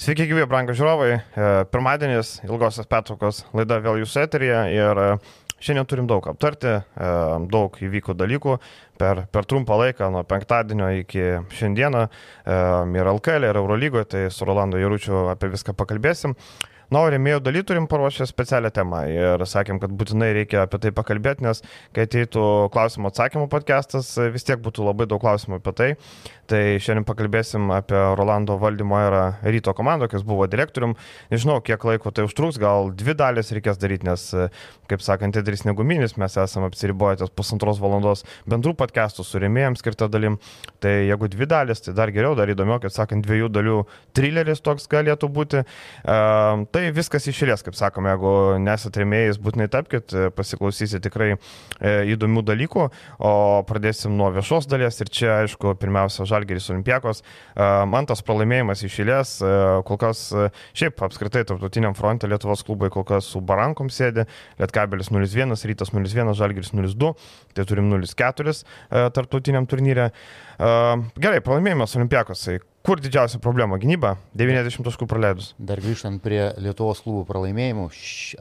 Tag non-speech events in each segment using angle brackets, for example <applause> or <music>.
Sveiki, gyvi, brangų žiūrovai. E, pirmadienis, ilgosios pertraukos laida vėl jūsų eterija ir e, šiandien turim daug aptarti, e, daug įvyko dalykų per, per trumpą laiką, nuo penktadienio iki šiandieną ir LKL, ir Eurolygoje, tai su Rolando Jaručiu apie viską pakalbėsim. Na, o rėmėjų daly turim paruošę specialią temą ir sakėm, kad būtinai reikia apie tai pakalbėti, nes kai ateitų klausimų atsakymų podcastas, vis tiek būtų labai daug klausimų apie tai. Tai šiandien pakalbėsim apie Rolando valdymo erą ryto komandą, kas buvo direktorium. Nežinau, kiek laiko tai užtruks, gal dvi dalis reikės daryti, nes, kaip sakant, Edris Neguminis, mes esame apsiriboję ties pusantros valandos bendrų podcastų su rėmėjams skirtą dalim. Tai jeigu dvi dalis, tai dar geriau, dar įdomiau, kaip sakant, dviejų dalių trileris toks galėtų būti. Uh, tai tai viskas išėlės, kaip sakome, jeigu nesate rėmėjais, būtinai tapkite, pasiklausysite tikrai e, įdomių dalykų, o pradėsim nuo viešos dalies ir čia, aišku, pirmiausia, Žalgeris Olimpiakos, e, mantas pralaimėjimas išėlės, e, kol kas, šiaip apskritai, tarptautiniam fronte Lietuvos klubai kol kas su barankom sėdi, Lietkabelis 0-1, Rytas 0-1, Žalgeris 0-2, tai turim 0-4 e, tarptautiniam turnyrė. E, gerai, pralaimėjimas Olimpiakosai. Kur didžiausia problema? Gynyba 90 taškų praleidus. Dar grįžtant prie Lietuvos klubų pralaimėjimų,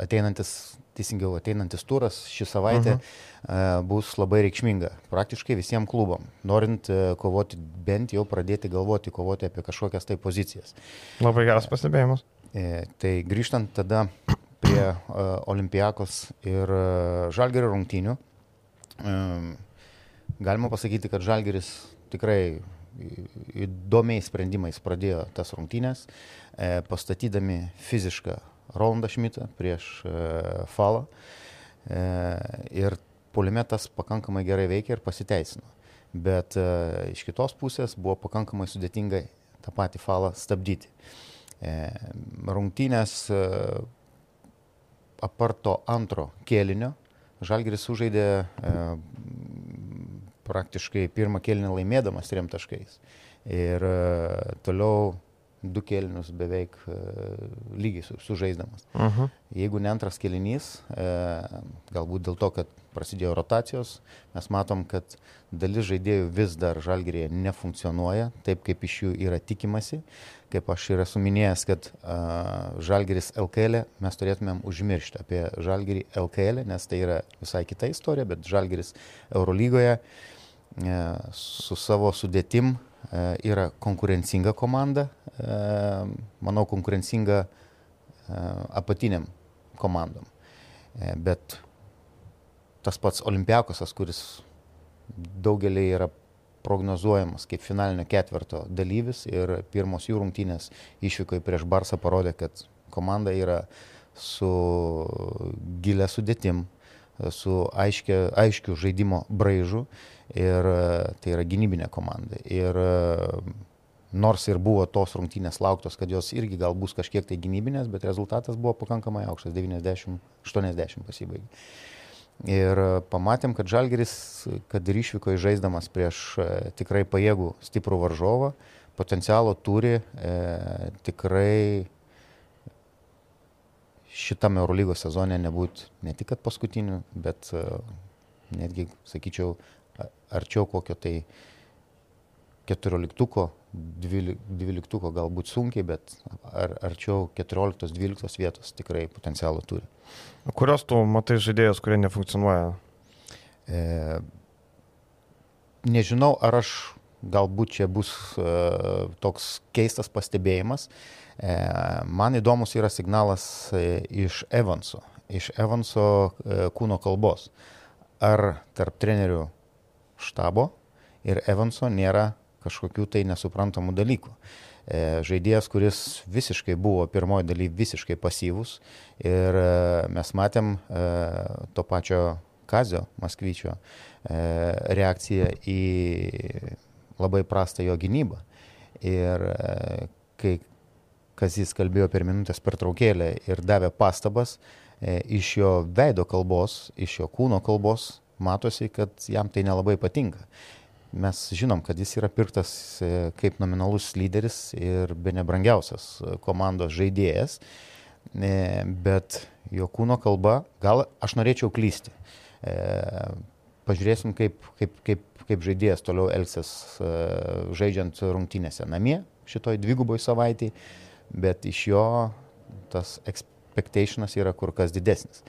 ateinantis, teisingiau, ateinantis turas šį savaitę uh -huh. uh, bus labai reikšminga praktiškai visiems klubam, norint uh, kovoti, bent jau pradėti galvoti, kovoti apie kažkokias tai pozicijas. Labai geras pastebėjimas. Uh, tai grįžtant tada prie uh, Olimpijakos ir Žalgerio rungtynių, galima pasakyti, kad Žalgeris tikrai įdomiais sprendimais pradėjo tas rungtynės, e, pastatydami fizišką Rolandą Šmitą prieš e, Falą. E, ir polimetas pakankamai gerai veikia ir pasiteisino. Bet iš kitos pusės buvo pakankamai sudėtinga tą patį falą stabdyti. Rungtynės aparto antro kėlinio Žalgiris sužaidė praktiškai pirmą kėlinį laimėdamas trim taškais. Ir e, toliau du kėlinius beveik e, lygiai su, sužaisdamas. Uh mhm. -huh. Jeigu ne antras kėlinys, e, galbūt dėl to, kad prasidėjo rotacijos, mes matom, kad dalis žaidėjų vis dar žalgerėje nefunkcionuoja taip, kaip iš jų yra tikimasi. Kaip aš ir esu minėjęs, kad žalgeris LKL, e, mes turėtumėm užmiršti apie žalgerį LKL, e, nes tai yra visai kita istorija, bet žalgeris Eurolygoje uh, su savo sudėtim e, yra konkurencinga komanda, e, manau, konkurencinga apatiniam komandom. Bet tas pats Olimpiakosas, kuris daugelį yra prognozuojamas kaip finalinio ketverto dalyvis ir pirmos jų rungtynės išvykoje prieš Barsą parodė, kad komanda yra su gilia sudėtim, su aiškia, aiškiu žaidimo braižu ir e, tai yra gynybinė komanda. Ir e, nors ir buvo tos rungtynės lauktos, kad jos irgi gal bus kažkiek tai gynybinės, bet rezultatas buvo pakankamai aukštas - 90-80 pasibaigė. Ir e, pamatėm, kad Žalgeris, kad ir išvyko žaisdamas prieš tikrai pajėgų stiprų varžovą, potencialo turi e, tikrai šitame Eurolygos sezone nebūti ne tik paskutiniu, bet e, netgi, sakyčiau, arčiau kokio tai keturioliktuko, dvyliktuko galbūt sunkiai, bet ar, arčiau 14-12 vietos tikrai potencialo turi. Kurios tu matai žaidėjus, kurie nefunkcionuoja? E, nežinau, ar aš galbūt čia bus e, toks keistas pastebėjimas. E, man įdomus yra signalas e, iš Evanso, iš Evanso e, kūno kalbos. Ar tarp trenerių štabo ir Evanso nėra kažkokių tai nesuprantamų dalykų. E, žaidėjas, kuris visiškai buvo pirmoji daly visiškai pasyvus ir e, mes matėm e, to pačio Kazio Maskvyčio reakciją į labai prastą jo gynybą. Ir kai Kazis kalbėjo per minutės per traukėlę ir davė pastabas, iš jo veido kalbos, iš jo kūno kalbos matosi, kad jam tai nelabai patinka. Mes žinom, kad jis yra pirktas e, kaip nominalus lyderis ir be nebrangiausias e, komandos žaidėjas, e, bet jo kūno kalba, gal aš norėčiau klysti. Pažiūrėsim, kaip, kaip, kaip, kaip žaidėjas toliau elgsis žaidžiant rungtynėse namie šitoj dviguboj savaitėje bet iš jo tas expectationas yra kur kas didesnis.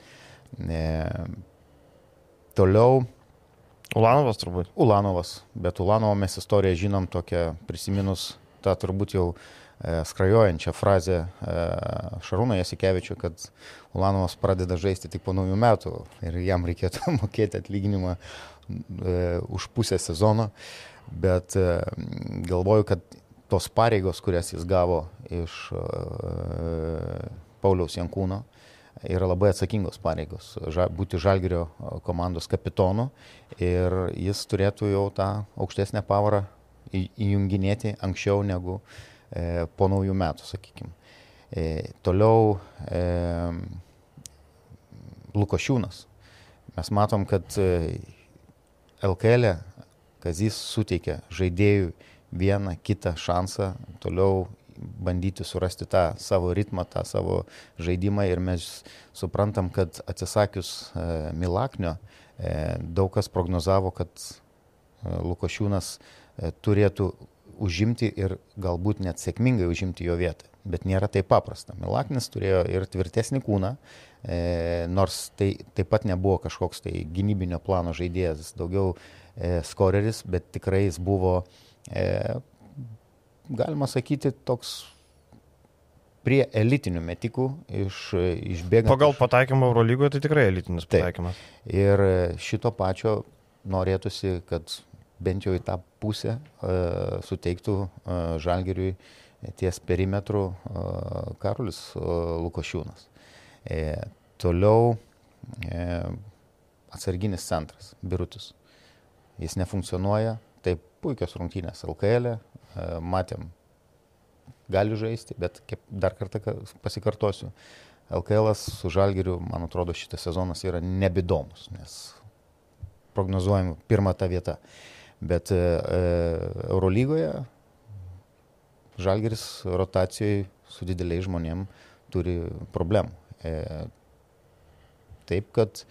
E, toliau. Ulanovas turbūt. Ulanovas, bet Ulanovo mes istoriją žinom tokią prisiminus tą turbūt jau e, skrajojančią frazę e, Šarūną Jasikevičių, kad Ulanovas pradeda žaisti tik po naujų metų ir jam reikėtų <laughs> mokėti atlyginimą e, už pusę sezono, bet e, galvoju, kad tos pareigos, kurias jis gavo iš e, Pauliaus Jankūno, yra labai atsakingos pareigos ža, būti Žalgirio komandos kapitonu ir jis turėtų jau tą aukštesnę pavarą į, įjunginėti anksčiau negu e, po naujų metų, sakykime. E, toliau e, Lukošiūnas. Mes matom, kad e, LKL e Kazys suteikia žaidėjui vieną kitą šansą toliau bandyti surasti tą savo ritmą, tą savo žaidimą ir mes suprantam, kad atsisakius e, Milaknio, e, daug kas prognozavo, kad e, Lukošiūnas turėtų užimti ir galbūt net sėkmingai užimti jo vietą. Bet nėra taip paprasta. Milaknis turėjo ir tvirtesnį kūną, nors tai taip pat nebuvo kažkoks tai gynybinio plano žaidėjas, daugiau skoreris, bet tikrai jis buvo e, galima sakyti, toks prie elitinių metikų iš, išbėgant. Pagal pataikymą Eurolygoje tai tikrai elitinis pataikymas. Taip. Ir šito pačio norėtųsi, kad bent jau į tą pusę uh, suteiktų uh, Žalgiriui ties perimetru uh, Karolis uh, Lukošiūnas. E, toliau e, atsarginis centras, Birutis. Jis nefunkcionuoja, puikios rungtynės LKL, e, matėm, gali žaisti, bet kaip dar kartą pasikartosiu, LKL su Žalgiriu, man atrodo, šitas sezonas yra nebidomus, nes prognozuojam pirmą tą vietą. Bet e, e Eurolygoje Žalgiris rotacijai su dideliais žmonėm turi problemų. E, taip, kad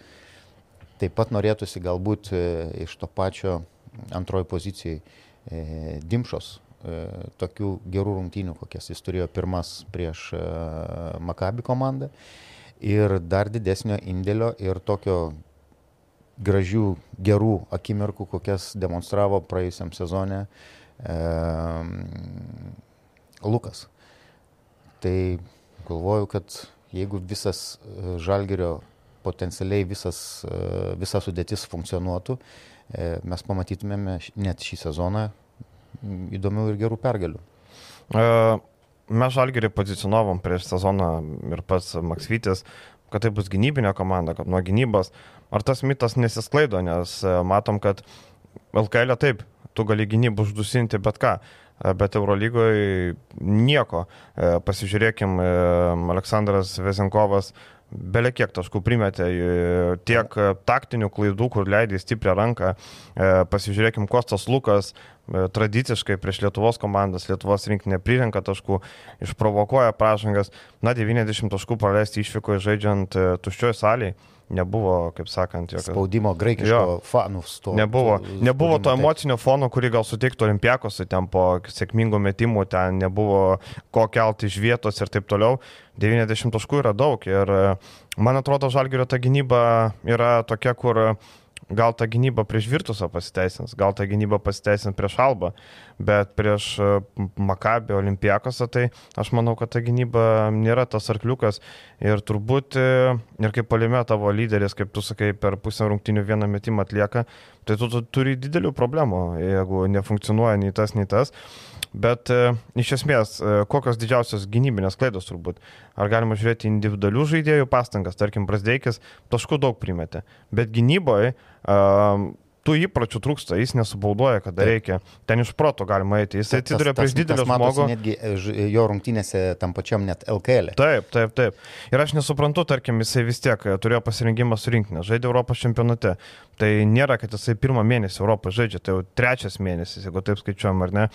taip pat norėtųsi galbūt e, iš to pačio antroji pozicijai e, Dimšos E, tokių gerų rungtynių, kokias jis turėjo pirmas prieš e, Makabi komandą. Ir dar didesnio indėlio ir tokio gražių, gerų akimirkų, kokias demonstravo praėjusiam sezone e, Lukas. Tai galvoju, kad jeigu visas e, Žalgerio potencialiai visas, visa sudėtis funkcionuotų, mes pamatytumėme net šį sezoną įdomių ir gerų pergalių. Uh, mes žalgerį pozicionavom prieš sezoną ir pats Maksvytis, kad tai bus gynybinė komanda, kad nuo gynybos. Ar tas mitas nesisklaido, nes e, matom, kad LKL e taip, tu gali gynybų uždusinti bet ką, e, bet Eurolygoje nieko. Pasižiūrėkim, Aleksandras Vezinkovas belekiek taškų primetė, tiek taktinių klaidų, kur leidė stiprią ranką. Pasižiūrėkim, Kostas Lukas E, tradiciškai prieš Lietuvos komandas, Lietuvos rinkinė prirenka taškų, išprovokuoja pražangas, na 90 taškų praleisti išvykoje žaidžiant e, tuščioj salėje. Nebuvo, kaip sakant, jokio spaudimo graikiško fanų sto. Nebuvo, nebuvo to emocinio fono, kurį gal suteiktų olimpiakosui ten po sėkmingų metimų, ten nebuvo ko kelti iš vietos ir taip toliau. 90 taškų yra daug ir e, man atrodo, Žalgirio ta gynyba yra tokia, kur uh, gal ta gynyba prieš Virtusą pasiteisins, gal ta gynyba pasiteisins prieš Alba, bet prieš e, Makabį Olimpiakosą, tai aš manau, kad ta gynyba nėra tas arkliukas ir turbūt e, ir kaip palime tavo lyderis, kaip tu sakai, per pusę rungtinių vieną metimą atlieka, tai tu, tu turi didelių problemų, jeigu nefunkcionuoja nei tas, nei tas. Bet e, iš esmės, kokios didžiausios gynybinės klaidos turbūt? Ar galima žiūrėti individualių žaidėjų pastangas, tarkim, Brasdeikis taškų daug primetė, bet gynyboje tų įpročių trūksta, jis nesubaudoja, kada Taip. reikia. Ten iš proto galima eiti. Jis atsiduria prieš didelį žmogų. Netgi e, jo rungtynėse tam pačiam net LKL. E. Taip, taip, taip. Ir aš nesuprantu, tarkim, jisai vis tiek e, turėjo pasirinkimą surinkti, žaidė Europos čempionate. Tai nėra, kad jisai pirmą mėnesį Europos žaidžia, tai jau trečias mėnesis, jeigu taip skaičiuojam, ar ne.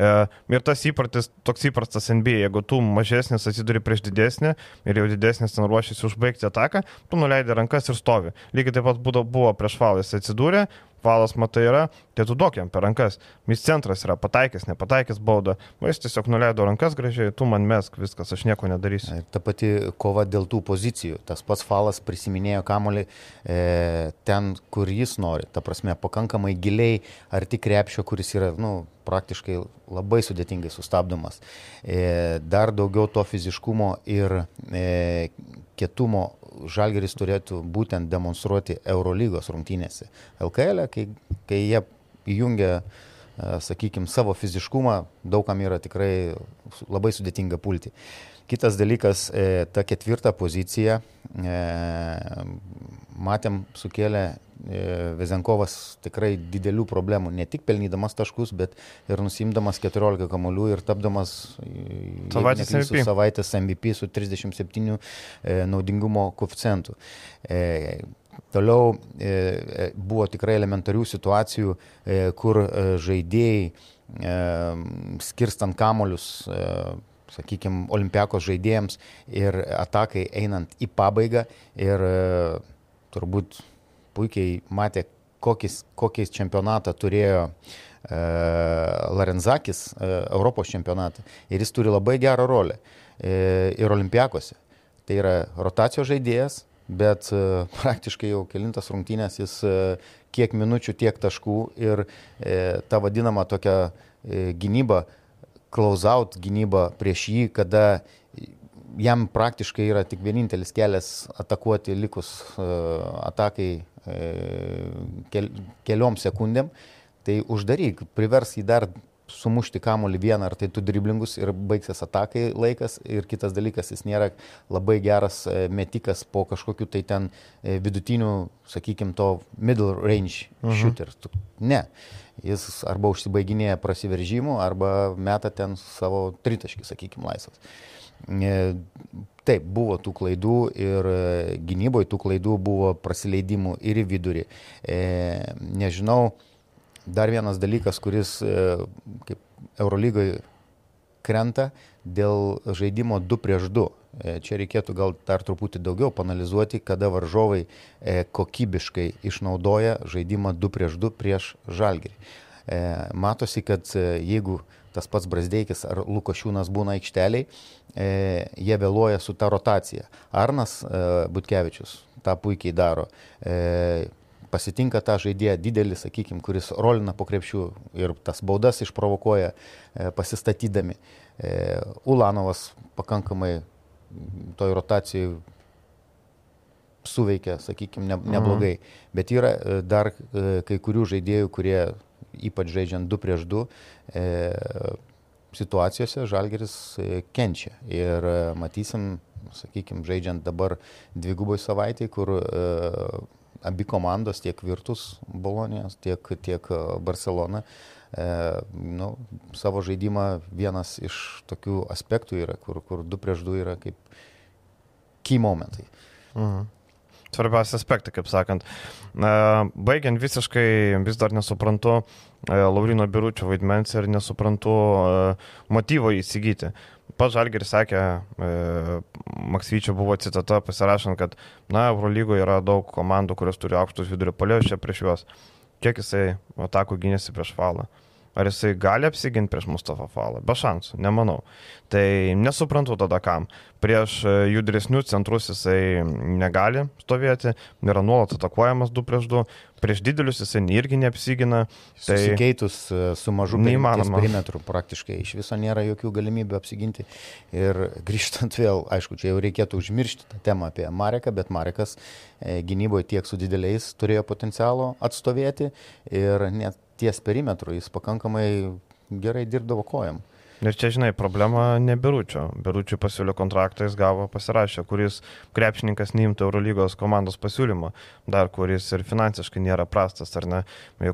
Ir tas įpratis, toks įprastas NBA, jeigu tu mažesnis atsiduri prieš didesnį ir jau didesnis ten ruošiasi užbaigti ataką, tu nuleidai rankas ir stovi. Lygiai taip pat buvo prieš valės atsidūrė, valas matai yra, tai tu duok jam per rankas. Mis centras yra pataikęs, nepataikęs baudą. O jis tiesiog nuleido rankas gražiai, tu man mesk viskas, aš nieko nedarysiu. Ta pati kova dėl tų pozicijų. Tas pats falas prisiminėjo kamolį e, ten, kur jis nori. Ta prasme, pakankamai giliai arti krepšio, kuris yra, nu, praktiškai labai sudėtingai sustabdomas. E, dar daugiau to fiziškumo ir e, kietumo Žalgeris turėtų būtent demonstruoti Eurolygos rungtynėse. LKL, e, kai, kai jie įjungia, sakykime, savo fiziškumą, daugam yra tikrai labai sudėtinga pulti. Kitas dalykas, e, ta ketvirta pozicija, e, matėm, sukėlė E, Vezenkovas tikrai didelių problemų, ne tik pelnydamas taškus, bet ir nusimdamas 14 kamolių ir tapdamas savaitės MVP. savaitės MVP su 37 e, naudingumo koficientu. E, toliau e, e, buvo tikrai elementarių situacijų, e, kur e, žaidėjai e, skirstant kamolius e, sakykime, olimpiakos žaidėjams ir atakai einant į pabaigą ir e, turbūt puikiai matė, kokis, kokiais čempionatą turėjo e, Larenzakis, e, Europos čempionatą. Ir jis turi labai gerą rolę e, ir olimpiakose. Tai yra rotacijos žaidėjas, bet e, praktiškai jau kilintas rungtynės jis e, kiek minučių, tiek taškų ir e, ta vadinama tokia e, gynyba, close-out gynyba prieš jį, kada jam praktiškai yra tik vienintelis kelias atakuoti likus uh, atakai kel, keliom sekundėm, tai uždaryk, privers jį dar sumušti kamolį vieną ar tai tu driblingus ir baigsis atakai laikas ir kitas dalykas, jis nėra labai geras e, metikas po kažkokiu tai ten e, vidutiniu, sakykime, to middle range mhm. shooter. Ne. Jis arba užsibaiginėja prasiveržimų, arba meta ten savo tritaškį, sakykime, laisvas. E, taip, buvo tų klaidų ir e, gynyboje tų klaidų buvo prasileidimų ir į vidurį. E, nežinau, dar vienas dalykas, kuris kaip Eurolygoje krenta dėl žaidimo 2 prieš 2. Čia reikėtų gal dar truputį daugiau panalizuoti, kada varžovai kokybiškai išnaudoja žaidimą 2 prieš 2 prieš žalgerį. Matosi, kad jeigu tas pats Brasdeikis ar Lukošiūnas būna aikšteliai, e, jie vėluoja su ta rotacija. Arnas e, Butkevičius tą puikiai daro. E, pasitinka tą žaidėją didelį, sakykime, kuris rolina po krepšių ir tas baudas išprovokuoja e, pasistatydami. E, Ulanovas pakankamai toj rotacijai suveikia, sakykime, ne, neblogai. Mhm. Bet yra e, dar e, kai kurių žaidėjų, kurie ypač žaidžiant 2 prieš 2, e, situacijose Žalgeris e, kenčia. Ir e, matysim, sakykime, žaidžiant dabar dvigubai savaitai, kur e, abi komandos, tiek Virtus Bolonijos, tiek, tiek e, Barcelona, e, nu, savo žaidimą vienas iš tokių aspektų yra, kur, kur 2 prieš 2 yra kaip key momentai. Mhm svarbiausi aspektai, kaip sakant. Baigiant visiškai vis dar nesuprantu e, Laurino Biručio vaidmens ir nesuprantu e, motyvo įsigyti. Pats Žalgeris sakė, e, Maksvyčio buvo citata pasirašant, kad, na, Eurolygoje yra daug komandų, kurios turi aukštus vidurio polėjus čia prieš juos. Kiek jisai atakų gynėsi prieš falą? Ar jisai gali apsiginti prieš Mustafa Falą? Be šansų, nemanau. Tai nesuprantu tada kam. Prieš e, judresnius centrus jisai negali stovėti, yra nuolat atakuojamas 2 prieš 2, prieš didelius jisai irgi neapsigina. Tai Susikeitus e, su mažu perimetru praktiškai iš viso nėra jokių galimybių apsiginti. Ir <laughs> grįžtant vėl, aišku, čia jau reikėtų užmiršti tą temą apie Mareką, bet Marekas e, gynyboje tiek su dideliais turėjo potencialo atstovėti ir net ties perimetru, jis pakankamai gerai dirbdavo kojam. Ir čia, žinai, problema ne Biručio. Biručio pasiūlė kontraktą, jis gavo pasirašę, kuris krepšininkas neimtų Eurolygos komandos pasiūlymą, dar kuris ir finansiškai nėra prastas, ar ne,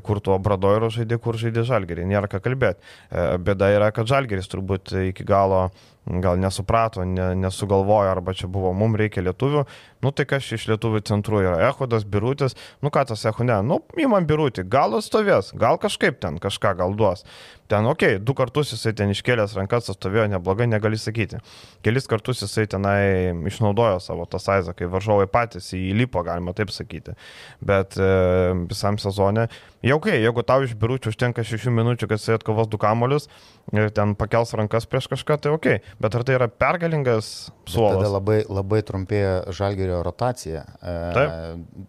kur tuo Bradoiro žaidė, kur žaidė Žalgerį, nėra ką kalbėti. E, bėda yra, kad Žalgeris turbūt iki galo gal nesuprato, ne, nesugalvojo, arba čia buvo, mums reikia lietuvių, nu tai kas iš lietuvių centrų yra, Ehodas, Birutis, nu ką tas ne, nu įman Birutį, gal atstovės, gal kažkaip ten kažką gal duos. Ten, okei, okay, du kartus jisai ten iškėlęs rankas atstovėjo neblogai, negali sakyti. Kelis kartus jisai tenai išnaudojo savo tą saizą, kai varžovai patys įlipo, galima taip sakyti. Bet e, visam sezonė Jau kai, jeigu tau iš biručių užtenka 6 minučių, kad jis atkovos du kamolius ir ten pakels rankas prieš kažką, tai ok. Bet ar tai yra pergalingas suolas? Tada labai, labai trumpėja žalgerio rotacija. E, Taip.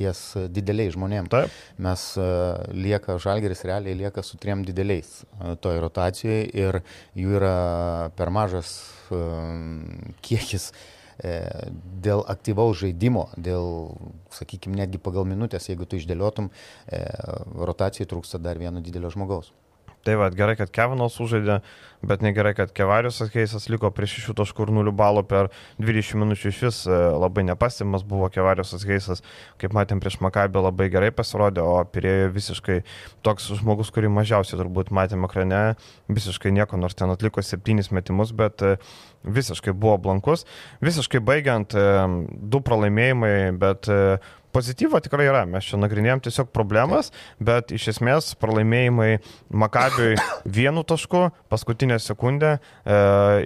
Ties dideliais žmonėms. Taip. Mes uh, lieka, žalgeris realiai lieka su triem dideliais uh, toj rotacijoje ir jų yra per mažas kiekis uh, E, dėl aktyvaus žaidimo, dėl, sakykime, netgi pagal minutės, jeigu tu išdėliotum, e, rotacijai trūksta dar vieno didelio žmogaus. Tai va, gerai, kad Kevinas sužaidė, bet negerai, kad Kevarius Keisas liko prie 6 taškų ir 0 balų per 20 minučių iš vis e, labai nepastimas buvo Kevarius Keisas, kaip matėm prieš Makabę labai gerai pasirodė, o Pirėjo visiškai toks žmogus, kurį mažiausiai turbūt matėm ekrane, visiškai nieko, nors ten atliko 7 metimus, bet e, visiškai buvo blankus. Visiškai baigiant, e, du pralaimėjimai, bet Pozityvo tikrai yra, mes čia nagrinėjom tiesiog problemas, bet iš esmės pralaimėjimai Makabiui <coughs> vienu tašku, paskutinę sekundę e,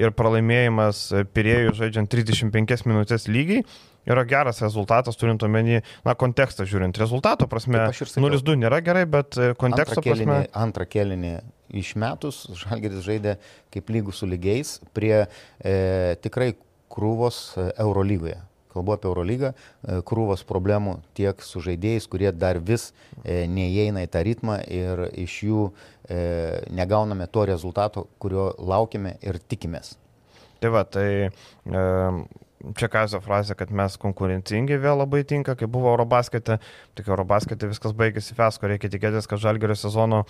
ir pralaimėjimas Pirėjų žaidžiant 35 minutės lygiai yra geras rezultatas, turint omeny, na, kontekstą žiūrint. Rezultato prasme, 0-2 nėra gerai, bet e, konteksto antrą kelinį, prasme. Antrą kelinį iš metus Žalgeris žaidė kaip lygų su lygiais prie e, tikrai krūvos e, Eurolygoje kalbu apie Eurolygą, e, krūvos problemų tiek su žaidėjais, kurie dar vis e, neįeina į tą ritmą ir iš jų e, negauname to rezultato, kurio laukime ir tikimės. Tai va, tai čia Kazio frazė, kad mes konkurencingi vėl labai tinka, kai buvo Eurobaskete, tik Eurobaskete viskas baigėsi fesko, reikia tikėtis, kad žalgerio sezono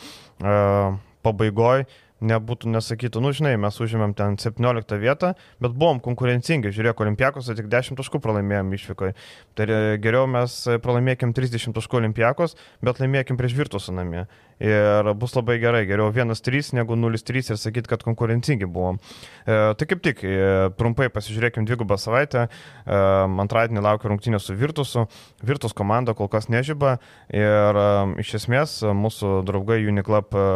pabaigoje nebūtų nesakytų, nu žinai, mes užėmėm ten 17 vietą, bet buvom konkurencingi, žiūrėk, olimpiakos tik 10 taškų pralaimėjom išvykoje. Tai geriau mes pralaimėkim 30 taškų olimpiakos, bet laimėkim prieš Virtusą namie ir bus labai gerai. Geriau 1-3 negu 0-3 ir sakyti, kad konkurencingi buvom. E, tai kaip tik, e, trumpai pasižiūrėkim dvigubą savaitę. E, antradienį laukia rungtynė su Virtusu. Virtus komanda kol kas nežyba ir e, iš esmės mūsų draugai Uniclub e,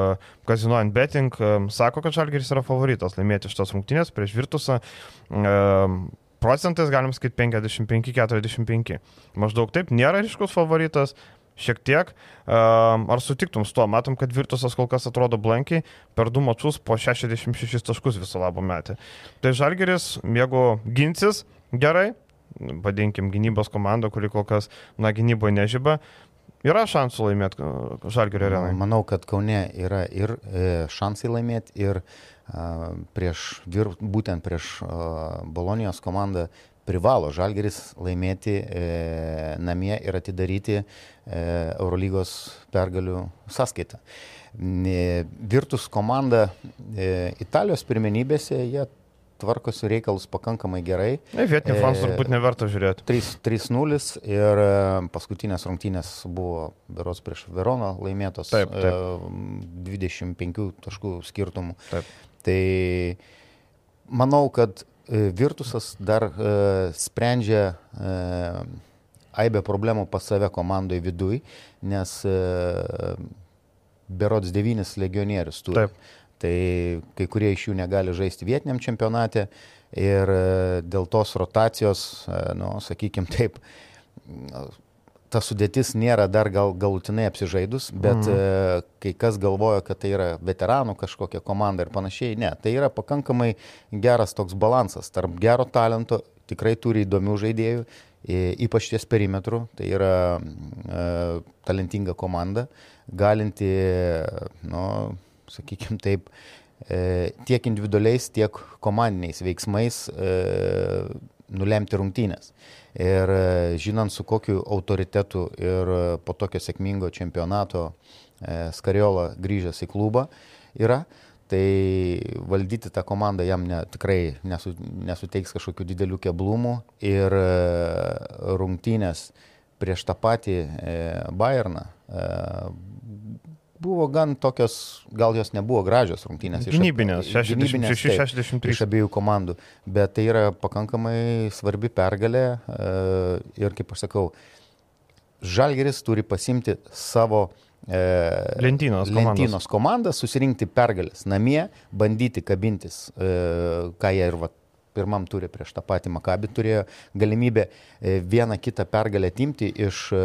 Casino and Betting e, sako, kad Žalgiris yra favoritas laimėti šitas rungtynės prieš Virtusą. E, procentais galim sakyti 55-45. Maždaug taip, nėra ryškus favoritas, šiek tiek. Ar sutiktum su tuo? Matom, kad Virtusas kol kas atrodo blankiai, per du mačius po 66 taškus viso labo metė. Tai Žalgeris, jeigu ginsis gerai, vadinkim gynybos komandą, kuri kol kas, na, gynyboje nežyba, yra šansų laimėti Žalgerio arenai. Manau, kad Kaune yra ir e, šansai laimėti, ir prieš, būtent prieš Bolonijos komandą privalo Žalgeris laimėti e, namie ir atidaryti e, Eurolygos pergalių sąskaitą. E, Virtus komanda e, Italijos pirmenybėse, jie tvarkosi reikalus pakankamai gerai. Ne, vietinį e, fansą turbūt neverta žiūrėti. 3-0 ir e, paskutinės rungtynės buvo beros prieš Veroną laimėtos taip, taip. 25 taškų skirtumų. Taip. Tai manau, kad E, Virtusas dar e, sprendžia e, aibę problemų pas save komandoje viduj, nes e, berods devynis legionierius turi. Taip. Tai kai kurie iš jų negali žaisti vietiniam čempionate ir e, dėl tos rotacijos, e, nu, sakykime taip, ta sudėtis nėra dar gal galutinai apsižaidus, bet mm. kai kas galvoja, kad tai yra veteranų kažkokia komanda ir panašiai, ne, tai yra pakankamai geras toks balansas tarp gero talento, tikrai turi įdomių žaidėjų, ypač ties perimetru, tai yra e, talentinga komanda, galinti, nu, sakykime taip, e, tiek individualiais, tiek komandiniais veiksmais e, nulemti rungtynės. Ir e, žinant, su kokiu autoritetu ir e, po tokio sėkmingo čempionato e, Skariola grįžęs į klubą yra, tai valdyti tą komandą jam ne, tikrai nesu, nesuteiks kažkokių didelių keblumų ir rungtynės prieš tą patį Bayerną buvo gan tokios, gal jos nebuvo gražios rungtynės. Gynybinės, 66-63. Iš abiejų komandų, bet tai yra pakankamai svarbi pergalė e, ir, kaip aš sakau, Žalgeris turi pasimti savo e, lentynos, lentynos komandą, susirinkti pergalės namie, bandyti kabintis, e, ką jie ir va, pirmam turi prieš tą patį Makabį turėjo galimybę e, vieną kitą pergalę timti iš e,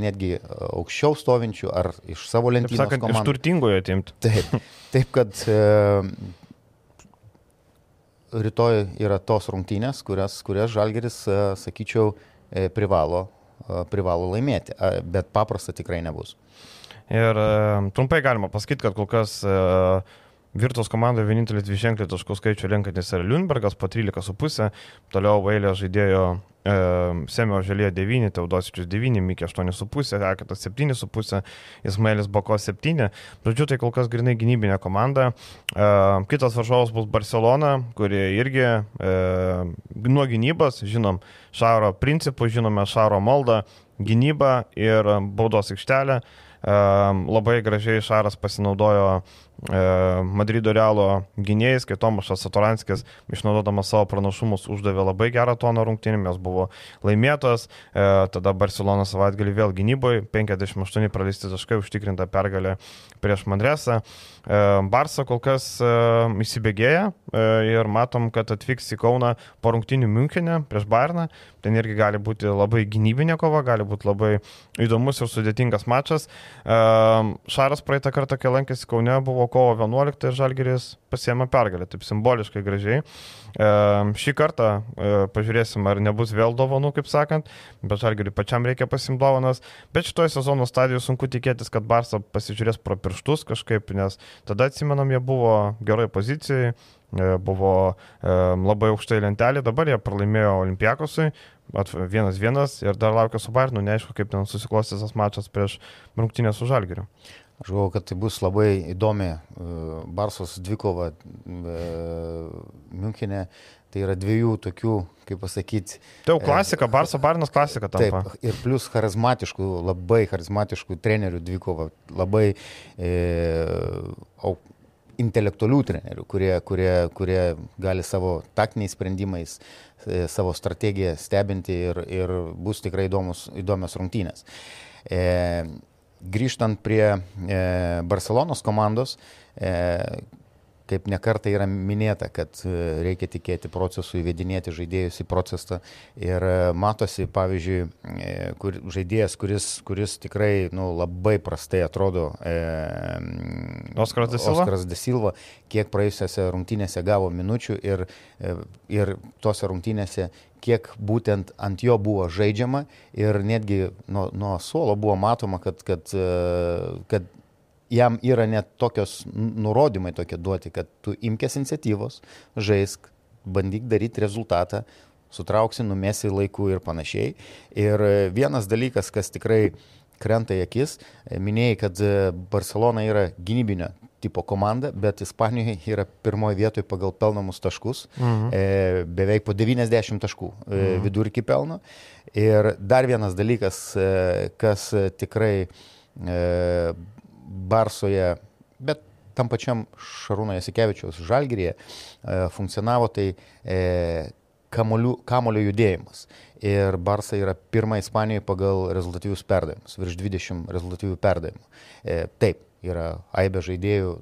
netgi aukščiau stovinčių ar iš savo lentynos. Taip sakant, komandų. iš turtingojo timti. Taip, taip kad e, rytoj yra tos rungtynės, kurias, kurias Žalgeris, sakyčiau, privalo, privalo laimėti, bet paprasta tikrai nebus. Ir trumpai galima pasakyti, kad kol kas Virtus komandoje vienintelį dviženklį taškų skaičių renkantis yra Liunbergas po 13,5, toliau Vailė žaidėjo e, Semio Želė 9, Teodosičius 9, Mikė 8,5, Reketas 7,5, Ismailis Bako 7. Žodžiu, tai kol kas grinai gynybinė komanda. E, kitas varžovas bus Barcelona, kurie irgi e, nuo gynybos, žinom, Šaro principų, žinome Šaro maldą, gynybą ir baudos aikštelę. E, labai gražiai Šaras pasinaudojo Madrido Realo gynėjais, kai Tomašas Satoranskis, išnaudodamas savo pranašumus, uždavė labai gerą toną rungtynėmis, buvo laimėtas, e, tada Barcelona savaitgalį vėl gynyboje, 58 praleisti taškai, užtikrinta pergalė prieš Mandresą. E, Barsa kol kas įsibėgėja ir matom, kad atvyks į Kauną po rungtynių Münchenė prieš Bairną. Ten irgi gali būti labai gynybinė kova, gali būti labai įdomus ir sudėtingas mačas. Šaras praeitą kartą, kai lankėsi Kaune, buvo kovo 11 ir Žalgeris pasiema pergalę, taip simboliškai gražiai. E, šį kartą e, pažiūrėsim, ar nebus vėl dovanų, kaip sakant, bet Žalgeriui pačiam reikia pasimdovanas. Bet šitoje sezono stadijoje sunku tikėtis, kad Barsa pasižiūrės pro pirštus kažkaip, nes tada atsimenam, jie buvo geroje pozicijoje, buvo e, labai aukštai lentelė, dabar jie pralaimėjo Olimpiakosui, vienas vienas ir dar laukia su Bairnu, neaišku, kaip ten susiklostys tas mačas prieš rungtynę su Žalgeriu. Aš galvoju, kad tai bus labai įdomi e, Barsos dvikova e, Münchenė. Tai yra dviejų tokių, kaip pasakyti. Tai jau klasika, Barso Barnas klasika tampa. Taip, ir plus charizmatiškų, labai charizmatiškų trenerių dvikova, labai e, au, intelektualių trenerių, kurie, kurie, kurie gali savo taktiniais sprendimais, e, savo strategiją stebinti ir, ir bus tikrai įdomus, įdomios rungtynės. E, grįžtant prie e, Barcelonos komandos, e, kaip nekarta yra minėta, kad e, reikia tikėti procesu, įvedinėti žaidėjus į procesą. Ir e, matosi, pavyzdžiui, e, kur, žaidėjas, kuris, kuris tikrai nu, labai prastai atrodo, e, Oskaras de Silva. Oskaras de Silva, kiek praėjusiose rungtynėse gavo minučių ir, ir tose rungtynėse kiek būtent ant jo buvo žaidžiama ir netgi nuo, nuo suolo buvo matoma, kad, kad, kad jam yra net tokios nurodymai tokie duoti, kad tu imkės iniciatyvos, žaisk, bandyk daryti rezultatą, sutrauksi, numesi laiku ir panašiai. Ir vienas dalykas, kas tikrai krenta į akis, minėjai, kad Barcelona yra gynybinio tipo komanda, bet Ispanijoje yra pirmoje vietoje pagal pelnamus taškus, mhm. e, beveik po 90 taškų e, mhm. vidurkį pelno. Ir dar vienas dalykas, e, kas tikrai e, Barsoje, bet tam pačiam Šarūno Jasikevičiaus Žalgirėje funkcionavo tai e, kamolių, kamolio judėjimas. Ir Barsa yra pirma Ispanijoje pagal rezultatyvius perdavimus, virš 20 rezultatyvių perdavimų. E, taip, yra aibė žaidėjų,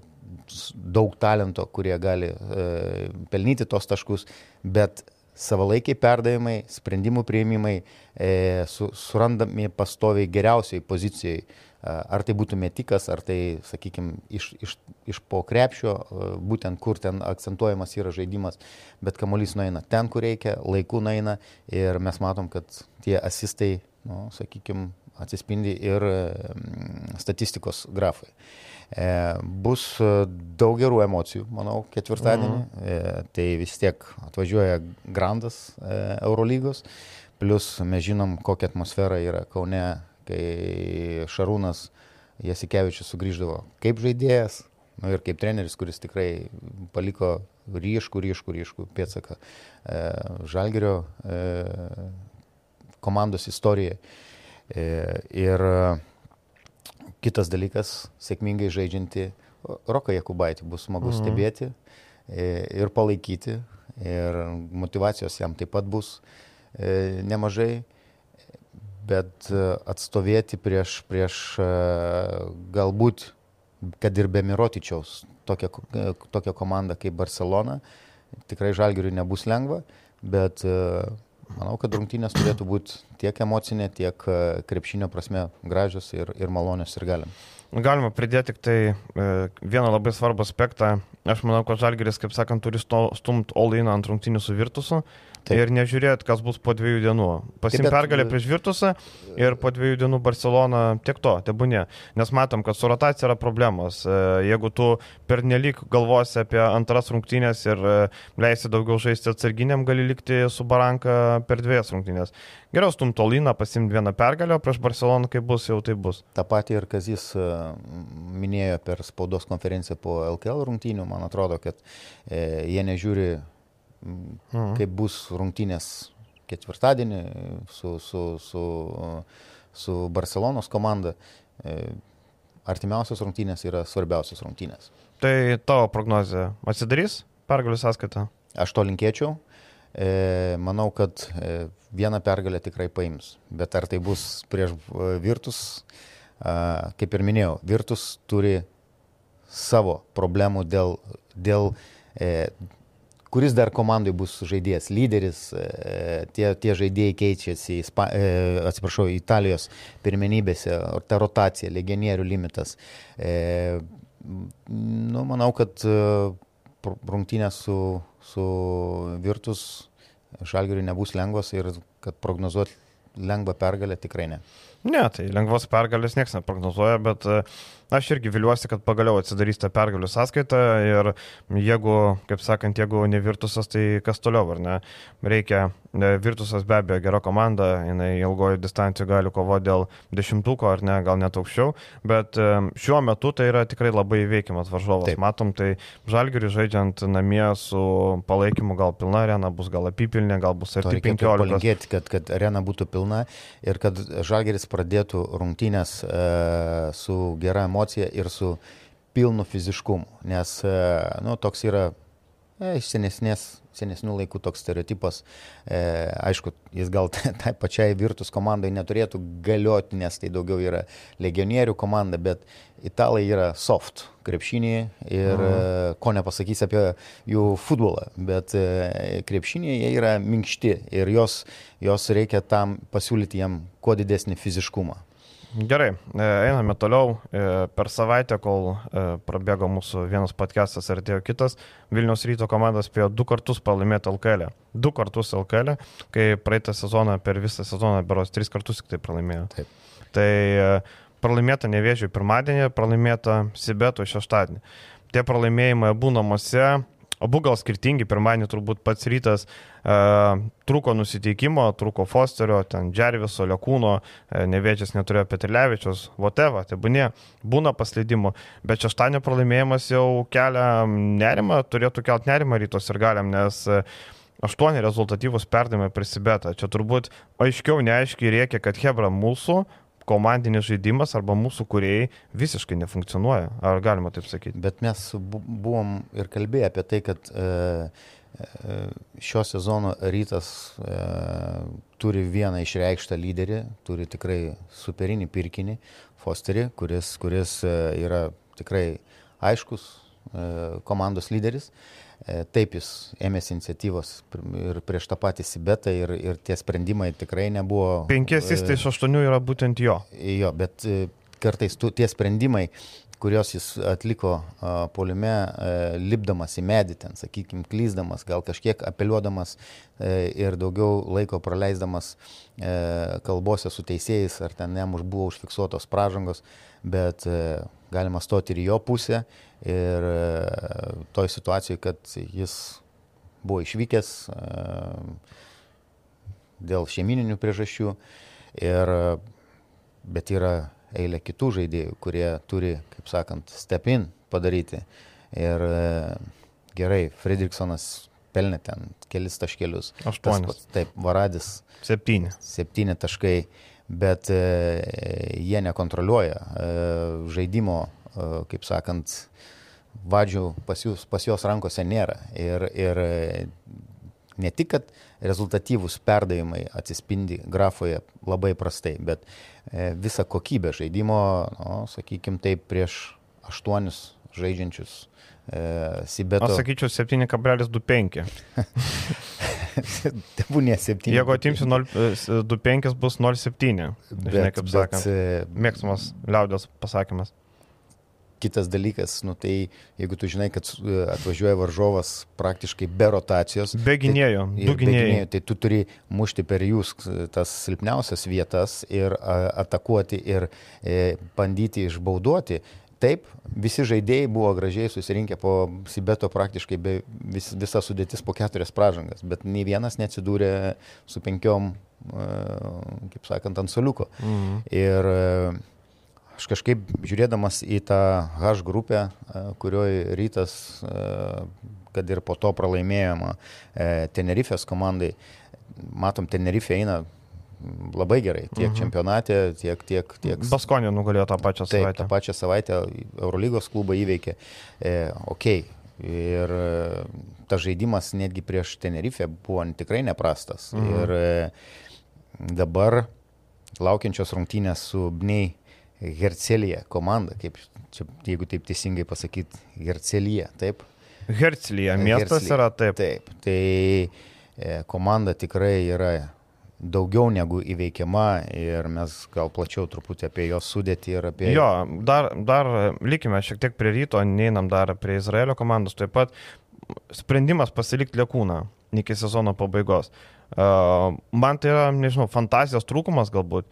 daug talento, kurie gali e, pelnyti tos taškus, bet savalaikiai perdavimai, sprendimų prieimimai e, su, surandami pastoviai geriausiai pozicijai ar tai būtų metikas, ar tai, sakykime, iš, iš, iš po krepšio, būtent kur ten akcentuojamas yra žaidimas, bet kamuolys nueina ten, kur reikia, laiku nueina ir mes matom, kad tie asistai, nu, sakykime, atsispindi ir statistikos grafai. E, bus daug gerų emocijų, manau, ketvirtadienį. Mhm. E, tai vis tiek atvažiuoja Grandas e, Eurolygos, plus mes žinom, kokia atmosfera yra Kaune kai Šarūnas Jasikevičius sugrįždavo kaip žaidėjas nu, ir kaip treneris, kuris tikrai paliko ryškų, ryškų, ryškų pėtsaką e, Žalgerio e, komandos istorijai. E, ir kitas dalykas, sėkmingai žaidžianti Roką Jakubaitį bus smagu mhm. stebėti e, ir palaikyti. Ir motivacijos jam taip pat bus e, nemažai bet e, atstovėti prieš, prieš e, galbūt, kad ir be Mirotičiaus, tokią, e, tokią komandą kaip Barcelona, tikrai žalgiriui nebus lengva, bet manau, kad rungtynės turėtų būti tiek emocinė, tiek krepšinio prasme gražios ir, ir malonios ir galim. Galima pridėti tik tai e, vieną labai svarbų aspektą. Aš manau, kad Žalgeris, kaip sakant, turi stumti all-in ant rungtynių su Virtusu. Taip. Ir nežiūrėt, kas bus po dviejų dienų. Pasim pergalę prieš Virtusą ir po dviejų dienų Barcelona tiek to, tebūnė. Nes matom, kad su rotacija yra problemos. E, jeigu tu per nelik galvosi apie antras rungtynės ir e, leisi daugiau žaisti atsarginiam, gali likti su Baranka per dviejas rungtynės. Geriau stum Toliną, pasimti vieną pergalę, prieš Barceloną, kaip bus, jau tai bus. Ta pati ir Kazis e, minėjo per spaudos konferenciją po LKL rungtynių, man atrodo, kad e, jie nežiūri mhm. kaip bus rungtynės ketvirtadienį su, su, su, su Barcelonos komanda. E, artimiausios rungtynės yra svarbiausios rungtynės. Tai tavo prognozija atsidarys pergalių sąskaitą? Aš to linkėčiau. E, manau, kad e, vieną pergalę tikrai paims. Bet ar tai bus prieš Virtus, kaip ir minėjau, Virtus turi savo problemų dėl, dėl kuris dar komandai bus žaidėjas, lyderis, e, tie, tie žaidėjai keičiasi, spa, e, atsiprašau, Italijos pirmenybėse, ta rotacija, legionierių limitas. E, nu, manau, kad rungtynės su, su Virtus Žalgiriui nebus lengvos ir kad prognozuoti lengvą pergalę tikrai ne. Ne, tai lengvos pergalės niekas neprognozuoja, bet uh, Aš irgi viliuosi, kad pagaliau atsidarys tą pergalių sąskaitą ir jeigu, kaip sakant, jeigu ne Virtusas, tai kas toliau, ar ne? Reikia, Virtusas be abejo gera komanda, jinai ilgojo distancijoje gali kovoti dėl dešimtuko, ar ne, gal net aukščiau, bet šiuo metu tai yra tikrai labai veikiamas varžovas. Taip. Matom, tai Žalgiriui žaidžiant namie su palaikymu gal pilna arena, bus gal apipilnė, gal bus arti 15. Palinkėti, kad, kad arena būtų pilna ir kad Žalgiris pradėtų rungtynės e, su gera emocija emocija ir su pilnu fiziškumu, nes e, nu, toks yra e, iš senesnės, senesnių laikų toks stereotipas. E, aišku, jis gal <laughs> tai pačiai virtus komandai neturėtų galioti, nes tai daugiau yra legionierių komanda, bet italai yra soft krepšinį ir mhm. ko nepasakys apie jų futbolą, bet e, krepšinį jie yra minkšti ir jos, jos reikia tam pasiūlyti jam kuo didesnį fiziškumą. Gerai, e, einame toliau. E, per savaitę, kol e, prabėgo mūsų vienas podcastas ir atėjo kitas, Vilnius ryto komandas spėjo du kartus pralaimėti LKL. Du kartus LKL, kai praeitą sezoną per visą sezoną beros tris kartus tik tai pralaimėjo. Taip. Tai pralaimėta nevėžiui pirmadienį, pralaimėta Sibetų šeštadienį. Tie pralaimėjimai būna namuose, Abu gal skirtingi, pirmadienį turbūt pats rytas uh, trūko nusiteikimo, trūko Fosterio, ten Džerviso, Lekūno, uh, nevėčias neturėjo Petrilevičius, whatever, tai būnė, būna paslydimų, bet šeštadienio pralaimėjimas jau kelia nerimą, turėtų kelt nerimą rytos ir galiam, nes uh, aštuoni rezultatyvus perdavimai prisibeta. Čia turbūt aiškiau neaiškiai reikia, kad Hebra mūsų komandinis žaidimas arba mūsų kuriejai visiškai nefunkcionuoja. Ar galima taip sakyti? Bet mes buvom ir kalbėję apie tai, kad e, e, šio sezono rytas e, turi vieną išreikštą lyderį, turi tikrai superinį pirkinį, Fosterį, kuris, kuris yra tikrai aiškus komandos lyderis. E, taip jis ėmėsi iniciatyvos ir prieš tą patį Sibetą ir, ir tie sprendimai tikrai nebuvo. Penkias jis tai iš aštuonių yra būtent jo. Jo, bet e, kartais tu, tie sprendimai, kuriuos jis atliko polime, uh, lipdamas į medį, ten, sakykime, klyzdamas, gal kažkiek apeliuodamas ir daugiau laiko praleisdamas kalbose su teisėjais, ar ten jam už buvo užfiksuotos pražangos, bet galima stoti ir jo pusę ir uh, toj situacijai, kad jis buvo išvykęs uh, dėl šeimininių priežasčių, ir, bet yra eilė kitų žaidėjų, kurie turi, kaip sakant, step-in padaryti. Ir e, gerai, Fredriksonas pelnė ten kelis taškelius. Aštuonis. Taip, Varadis. Septyni. Septyni taškai, bet e, jie nekontroliuoja e, žaidimo, e, kaip sakant, vadžių pas, jūs, pas jos rankose nėra. Ir, ir ne tik, kad rezultatyvūs perdavimai atsispindi grafoje labai prastai, bet visa kokybė žaidimo, nu, sakykime taip, prieš aštuonis žaidžiančius E, Sibeto. Aš sakyčiau 7,25. <laughs> <laughs> Tebūnė 7. Jeigu atimsiu 0,25 bus 0,7. Žinai, kaip sakant. e, Mėgstamas liaudės pasakymas. Kitas dalykas, nu tai jeigu tu žinai, kad e, atvažiuoja varžovas praktiškai be rotacijos. Be gynėjų, tai, du gynėjai. Tai tu turi mušti per jūs e, tas silpniausias vietas ir a, atakuoti ir e, bandyti išbauduoti. Taip, visi žaidėjai buvo gražiai susirinkę po Sibeto praktiškai vis, visa sudėtis po keturias pražangas, bet nei vienas neatsidūrė su penkiom, e, kaip sakant, ant soliuko. Mhm. Ir e, aš kažkaip žiūrėdamas į tą H grupę, e, kurioje rytas, kad ir po to pralaimėjama e, Tenerifės komandai, matom, Tenerifė eina labai gerai, tiek Mhm. čempionate, tiek, tiek, tiek Baskonė nugalėjo tą pačią Taip, savaitę. tą pačią savaitę Eurolygos klubą įveikė. E, ok. Ir e, tas žaidimas netgi prieš Tenerifę buvo tikrai neprastas. Mhm. Ir e, dabar laukiančios rungtynės su Bnei Hercelija komanda, kaip čia, jeigu taip teisingai pasakyti, Hercelija, taip? Hercelyje miestas Herzlija. yra taip. Taip, tai e, komanda tikrai yra daugiau negu įveikiama ir mes gal plačiau truputį apie jos sudėtį ir apie... Jo, dar, dar likime šiek tiek prie ryto, neinam dar prie Izraelio komandos. Taip pat sprendimas pasilikti Lekūną iki sezono pabaigos. Uh, man tai yra, nežinau, fantazijos trūkumas galbūt.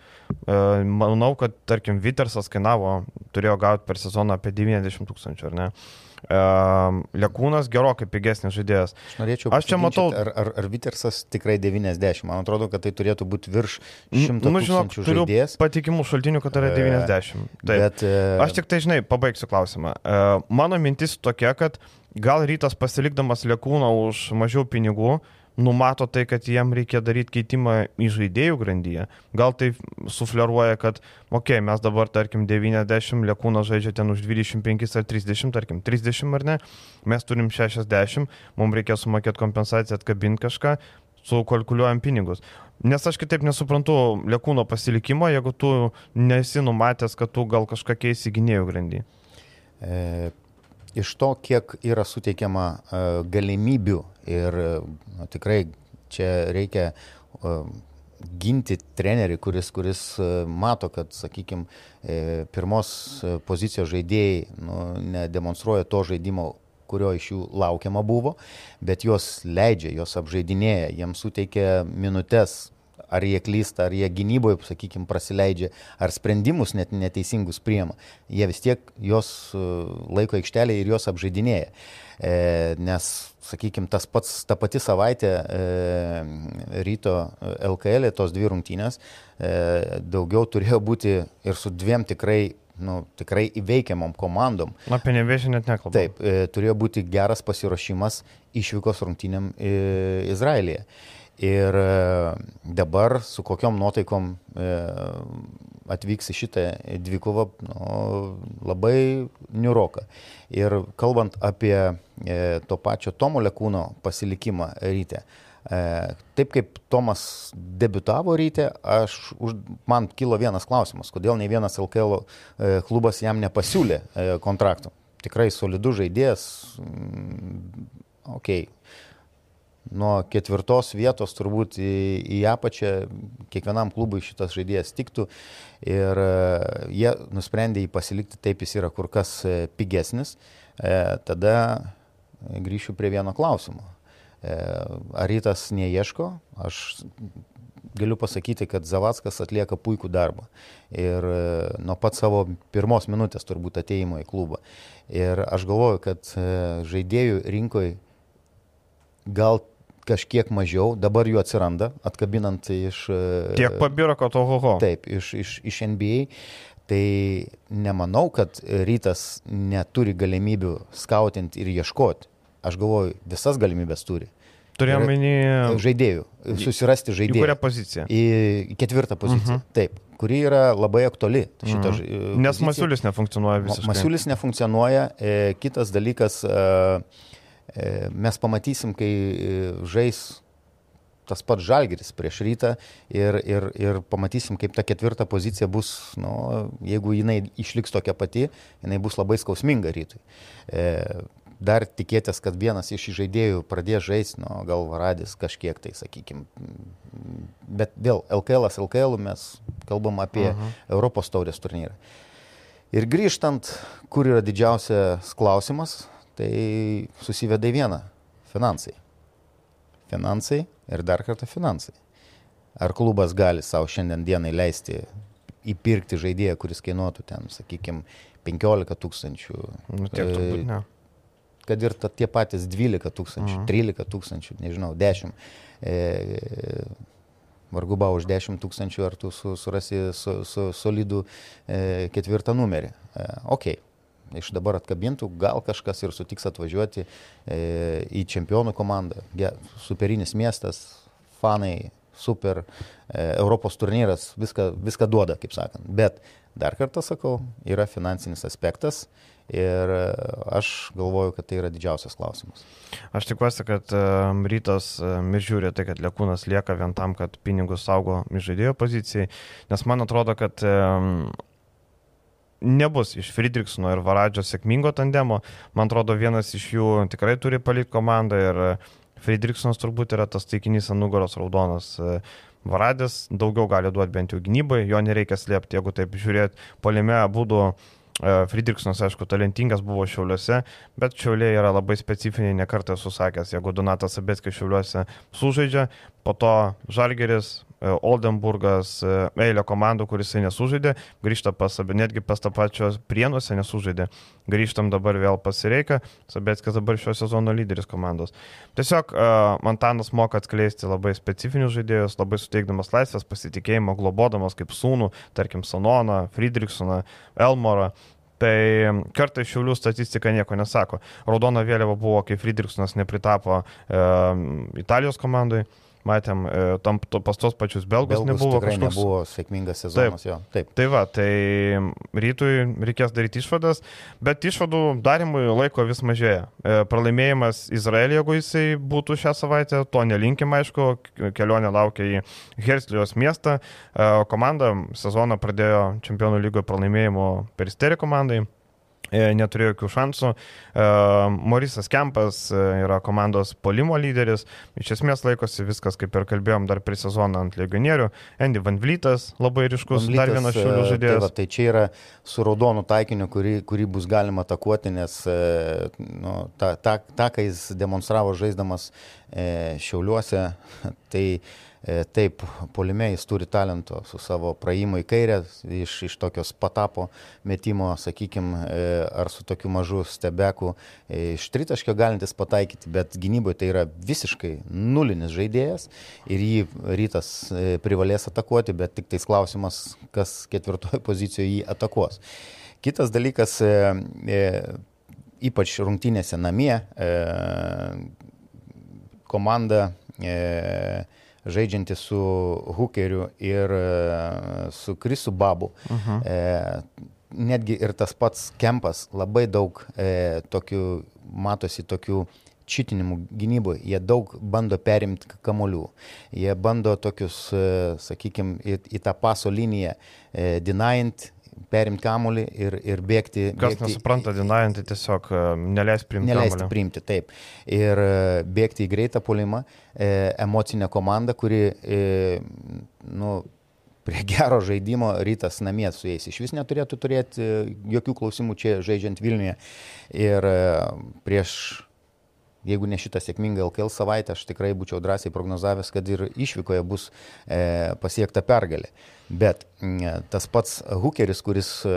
Uh, manau, kad, tarkim, Vitersas kainavo, turėjo gauti per sezoną apie 90 tūkstančių, ar ne? Uh, Lekūnas gerokai pigesnis žaidėjas. Aš norėčiau Aš čia matau- Ar, ar, ar Vitersas tikrai 90? Man atrodo, kad tai turėtų būti virš 100 Nu, žinok, žaidėjas. patikimų šaltinių, kad tai yra E, 90. Taip. Bet, Aš tik tai, žinai, pabaigsiu klausimą. Mano mintis tokia, kad gal rytas pasilikdamas lėkūną už mažiau pinigų, numato tai, kad jiem reikia daryti keitimą į žaidėjų grandyje. Gal tai sufleruoja, kad, okei, okay, mes dabar, tarkim, 90 lėkūną žaidžia ten už 25 ar 30, tarkim, 30 ar ne, mes turim 60, mums reikia sumokėti kompensaciją, atkabinti kažką, sukalkuliuojam pinigus. Nes aš kitaip nesuprantu lėkūno pasilikimo, jeigu tu nesi numatęs, kad tu gal kažką keisi gynėjų grandy. E, iš to, kiek yra suteikiama e, galimybių ir nu, tikrai čia reikia ginti trenerį, kuris, kuris e, mato, kad, sakykime, pirmos e, pozicijos žaidėjai nu, nedemonstruoja to žaidimo kurio iš jų laukiama buvo, bet juos leidžia, juos apžaidinėja, jiems suteikia minutės, ar jie klysta, ar jie gynyboje, sakykime, prasileidžia, ar sprendimus net neteisingus priema. Jie vis tiek juos e, laiko aikštelėje ir juos apžaidinėja. E, nes, sakykime, tas pats, ta pati savaitė e, ryto LKL, tos dvi rungtynės, e, daugiau turėjo būti ir su dviem tikrai, nu, tikrai įveikiamom komandom. Apie nevėžį net nekalbu. Taip, e, turėjo būti geras pasiruošimas išvykos rungtynėm į Izraelyje. Ir e, dabar su kokiom nuotaikom e, atvyks į šitą dvikovą, nu, labai niuroka. Ir kalbant apie e, to pačio Tomo Lekūno pasilikimą ryte, taip kaip Tomas debitavo ryte, aš, už, man kilo vienas klausimas, kodėl ne vienas LKL klubas jam nepasiūlė kontrakto. Tikrai solidus žaidėjas, mm, okei. Okay nuo ketvirtos vietos turbūt į, į apačią kiekvienam klubui šitas žaidėjas tiktų ir e, jie nusprendė jį pasilikti, taip jis yra kur kas e, pigesnis. E, tada grįšiu prie vieno klausimo. E, ar rytas neieško? Aš galiu pasakyti, kad Zavackas atlieka puikų darbą. Ir e, nuo pat savo pirmos minutės turbūt ateimo į klubą. Ir aš galvoju, kad žaidėjų rinkoje gal kažkiek mažiau, dabar jų atsiranda, atkabinant iš... e, Tiek pabiro, kad ohoho. Taip, iš, iš, iš NBA. Tai nemanau, kad rytas neturi galimybių skautinti ir ieškoti. Aš galvoju, visas galimybės turi. Turėjom minį. Žaidėjų, susirasti Į žaidėjų. kurią poziciją? Į į ketvirtą poziciją. Uh -huh. Taip, kuri yra labai aktuali. Šita, Mhm. uh Nes Masiulis nefunkcionuoja visiškai. Masiulis nefunkcionuoja. E, kitas dalykas, e, e, mes pamatysim, kai e, žais tas pats žalgeris prieš rytą ir, ir, ir pamatysim, kaip ta ketvirta pozicija bus, nu, jeigu jinai išliks tokia pati, jinai bus labai skausminga rytui. E, dar tikėtis, kad vienas iš žaidėjų pradės žaisti, nu, gal Varadis kažkiek tai, sakykime. Bet vėl LKL, LKL mes kalbam apie uh -huh. Europos taurės turnyrą. Ir grįžtant, kur yra didžiausias klausimas, tai susiveda į vieną - finansai. Finansai ir dar kartą finansai. Ar klubas gali savo šiandien dienai leisti įpirkti žaidėją, kuris kainuotų ten, sakykime, 15 tūkstančių. Nu, tiek turbūt ne. Kad ir ta, tie patys 12 tūkstančių, mhm. 13 tūkstančių, nežinau, 10. E, vargu ba už 10 tūkstančių, ar tu su, surasi su, su, solidų e, ketvirtą numerį. E, ok, iš dabar atkabintų, gal kažkas ir sutiks atvažiuoti e, į čempionų komandą. Superinis miestas, fanai, super, e, Europos turnyras, viską, viską duoda, kaip sakant. Bet Dar kartą sakau, yra finansinis aspektas ir e, aš galvoju, kad tai yra didžiausias klausimas. Aš tikiuosi, kad rytas ir žiūri tai, kad Lekūnas lieka vien tam, kad pinigus saugo žaidėjo pozicijai, nes man atrodo, kad nebus iš Friedrichsono ir Varadžio sėkmingo tandemo. Man atrodo, vienas iš jų tikrai turi palikti komandą ir Friedrichsonas turbūt yra tas taikinys ant nugaros raudonas. Uh, Varadis daugiau gali duoti bent jau gynybai, jo nereikia slėpti, jeigu taip žiūrėt, polime būtų e, Friedrichsonas, aišku, talentingas buvo Šiauliuose, bet Šiauliai yra labai specifiniai, nekartą esu sakęs, jeigu Donatas Abetskis Šiauliuose sužaidžia, po to Žalgeris E, Oldenburgas, e, eilė komandų, kuris nesužaidė, grįžta pas netgi pas tą pačią prienuose nesužaidė. Grįžtam dabar vėl pasireikia, Sabėtskas dabar šio sezono lyderis komandos. Tiesiog uh, Montanas moka atskleisti labai specifinius žaidėjus, labai suteikdamas laisvės pasitikėjimo, globodamas kaip sūnų, tarkim, Sanoną, Friedrichsoną, Elmorą. Tai kartais šiaulių statistika nieko nesako. Raudona vėliava buvo, kai Friedrichsonas nepritapo e, Italijos komandai. Matėm, e, tam, to, pas tos pačius belgus, belgus nebuvo kažkoks... nebuvo sėkmingas sezonas. Taip, jo, taip. Tai va, tai rytui reikės daryti išvadas, bet išvadų darimui laiko vis mažėja. E, pralaimėjimas Izraelį, jeigu jisai būtų šią savaitę, to nelinkim, aišku, kelionė laukia į Herslijos miestą. E, komanda sezoną pradėjo čempionų lygoje pralaimėjimu peristerį komandai. E, neturėjo jokių šansų. E, Morisas Kempas e, yra komandos polimo lyderis, iš esmės laikosi viskas, kaip ir kalbėjom, dar prie sezoną ant legionierių. Andy Van Vlytas labai ryškus, Vlytas, dar vienas šiulių žaidėjas. Tai, va, tai čia yra su raudonu taikiniu, kurį, kurį bus galima atakuoti, nes nu, tą, tą, tą, ką jis demonstravo žaisdamas šiauliuose, <laughs> tai E, taip, polime jis turi talento su savo praėjimu į kairę, iš, iš tokios patapo metimo, sakykime, ar su tokiu mažu stebeku e, iš tritaškio galintis pataikyti, bet gynyboje tai yra visiškai nulinis žaidėjas ir jį rytas e, privalės atakuoti, bet tik tais klausimas, kas ketvirtoje <laughs> pozicijoje jį atakuos. Kitas dalykas, ypač rungtynėse namie, komanda žaidžianti su Hookeriu ir e, su Krisu Babu. Uh mhm. -huh. e, netgi ir tas pats Kempas labai daug e, tokių, matosi tokių čitinimų gynyboje. Jie daug bando perimti kamolių. Jie bando tokius, e, sakykime, į, į tą paso liniją e, denying perimti kamuolį ir, ir bėgti. Kas bėgti, nesupranta, dinajantį tiesiog e, neleis priimti. Neleisti kamuolį. priimti, taip. Ir e, bėgti į greitą polimą, e, emocinę komandą, kuri, e, nu, prie gero žaidimo rytas namie su jais. Iš vis neturėtų turėti e, jokių klausimų čia žaidžiant Vilniuje. Ir prieš Jeigu ne šitą sėkmingą LKL savaitę, aš tikrai būčiau drąsiai prognozavęs, kad ir išvykoje bus e, pasiekta pergalė. Bet mm, tas pats Hookeris, kuris, e,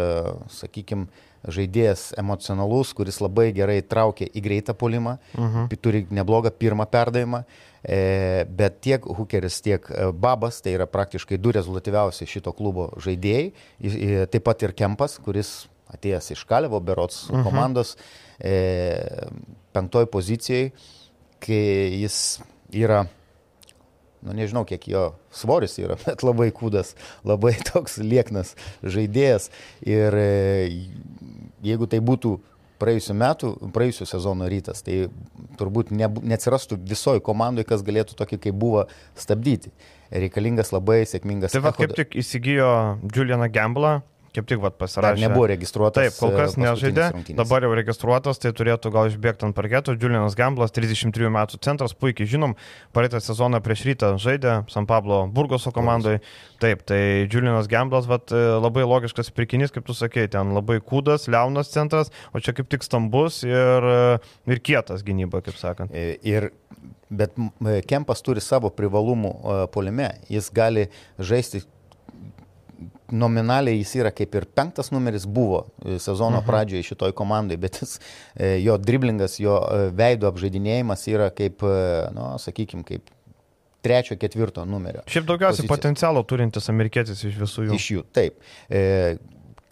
sakykime, žaidėjas emocionalus, kuris labai gerai traukia į greitą polimą, uh mhm. -huh. turi neblogą pirmą perdavimą, e, bet tiek Hookeris, tiek e, Babas, tai yra praktiškai du rezultatyviausi šito klubo žaidėjai, e, taip pat ir Kempas, kuris atėjęs iš Kalevo Berots uh mhm. -huh. komandos, e, penktoj pozicijai, kai jis yra, nu nežinau, kiek jo svoris yra, <laughs> bet labai kūdas, labai <laughs> toks lieknas žaidėjas. Ir e, jeigu tai būtų praėjusiu metu, praėjusiu sezono rytas, tai turbūt ne, neatsirastų visoji komandai, kas galėtų tokį kaip buvo stabdyti. Reikalingas labai sėkmingas. Tai va, kaip tik įsigijo Julianą Gamblą, kaip tik vat, Dar pasirašė. nebuvo registruotas. Taip, kol kas e, nežaidė, rungtynės. dabar jau registruotas, tai turėtų gal išbėgti ant parketo. Julianas Gamblas, 33 metų centras, puikiai žinom, praeitą sezoną prieš rytą žaidė San Pablo Burgoso komandai. Taip, tai Julianas Gamblas, vat, e, labai logiškas pirkinys, kaip tu sakei, ten labai kūdas, liaunas centras, o čia kaip tik stambus ir, e, ir kietas gynyba, kaip sakant. Ir, bet Kempas turi savo privalumų polime. Jis gali žaisti nominaliai jis yra kaip ir penktas numeris buvo e, sezono mhm. pradžioje šitoj komandai, bet jis, e, jo driblingas, jo e, veido apžaidinėjimas yra kaip, nu, sakykime, kaip trečio, ketvirto numerio. Šiaip daugiausiai Pozicija. potencialo turintis amerikietis iš visų jų. Iš jų, taip. E,